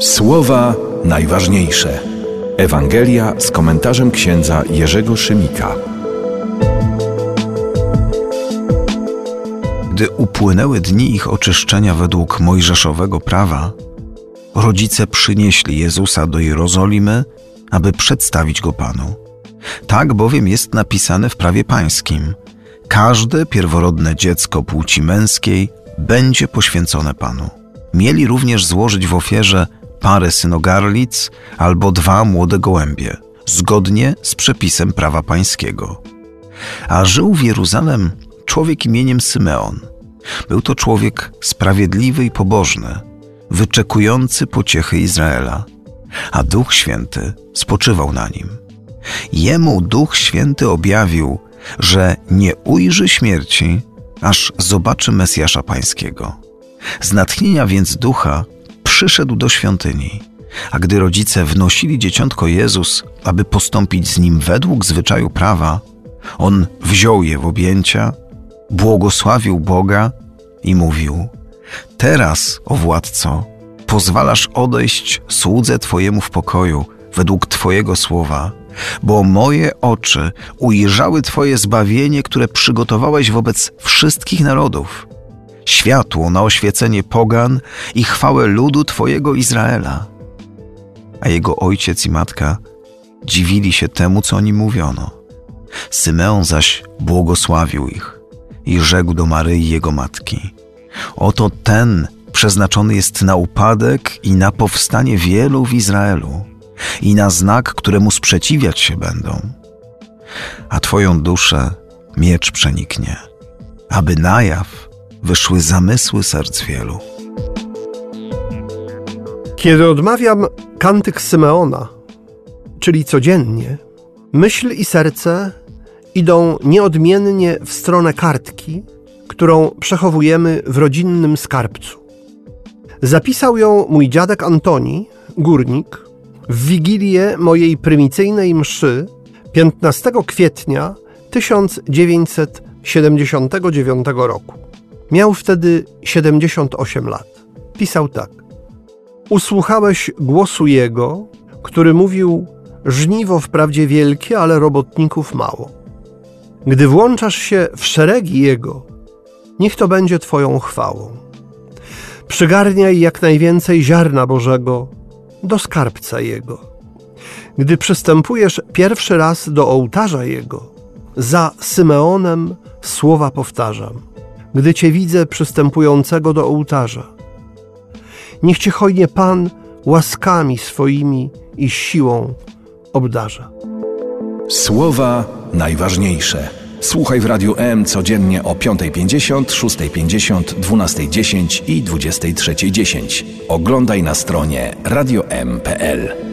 Słowa najważniejsze. Ewangelia z komentarzem księdza Jerzego Szymika. Gdy upłynęły dni ich oczyszczenia według mojżeszowego prawa, rodzice przynieśli Jezusa do Jerozolimy, aby przedstawić go Panu. Tak bowiem jest napisane w prawie pańskim: Każde pierworodne dziecko płci męskiej będzie poświęcone Panu. Mieli również złożyć w ofierze parę synogarlic albo dwa młode gołębie, zgodnie z przepisem prawa pańskiego. A żył w Jeruzalem człowiek imieniem Symeon. Był to człowiek sprawiedliwy i pobożny, wyczekujący pociechy Izraela, a Duch Święty spoczywał na nim. Jemu Duch Święty objawił, że nie ujrzy śmierci, aż zobaczy Mesjasza Pańskiego. Z natchnienia więc ducha przyszedł do świątyni, a gdy rodzice wnosili dzieciątko Jezus, aby postąpić z nim według zwyczaju prawa, on wziął je w objęcia, błogosławił Boga i mówił: Teraz, o władco, pozwalasz odejść słudze Twojemu w pokoju według Twojego słowa, bo moje oczy ujrzały Twoje zbawienie, które przygotowałeś wobec wszystkich narodów światło na oświecenie pogan i chwałę ludu Twojego Izraela. A jego ojciec i matka dziwili się temu, co o nim mówiono. Symeon zaś błogosławił ich i rzekł do Maryi jego matki: Oto ten przeznaczony jest na upadek i na powstanie wielu w Izraelu i na znak, któremu sprzeciwiać się będą. A Twoją duszę miecz przeniknie, aby na jaw wyszły zamysły serc wielu. Kiedy odmawiam kantyk Symeona, czyli codziennie, myśl i serce idą nieodmiennie w stronę kartki, którą przechowujemy w rodzinnym skarbcu. Zapisał ją mój dziadek Antoni, górnik, w wigilię mojej prymicyjnej mszy 15 kwietnia 1979 roku. Miał wtedy 78 lat. Pisał tak. Usłuchałeś głosu Jego, który mówił: Żniwo wprawdzie wielkie, ale robotników mało. Gdy włączasz się w szeregi Jego, niech to będzie Twoją chwałą. Przygarniaj jak najwięcej ziarna Bożego do skarbca Jego. Gdy przystępujesz pierwszy raz do ołtarza Jego, za Symeonem słowa powtarzam – gdy Cię widzę przystępującego do ołtarza. Niech Cię hojnie Pan łaskami swoimi i siłą obdarza. Słowa najważniejsze. Słuchaj w Radiu M codziennie o 5.50, 6.50, 12.10 i 23.10. Oglądaj na stronie radiom.pl.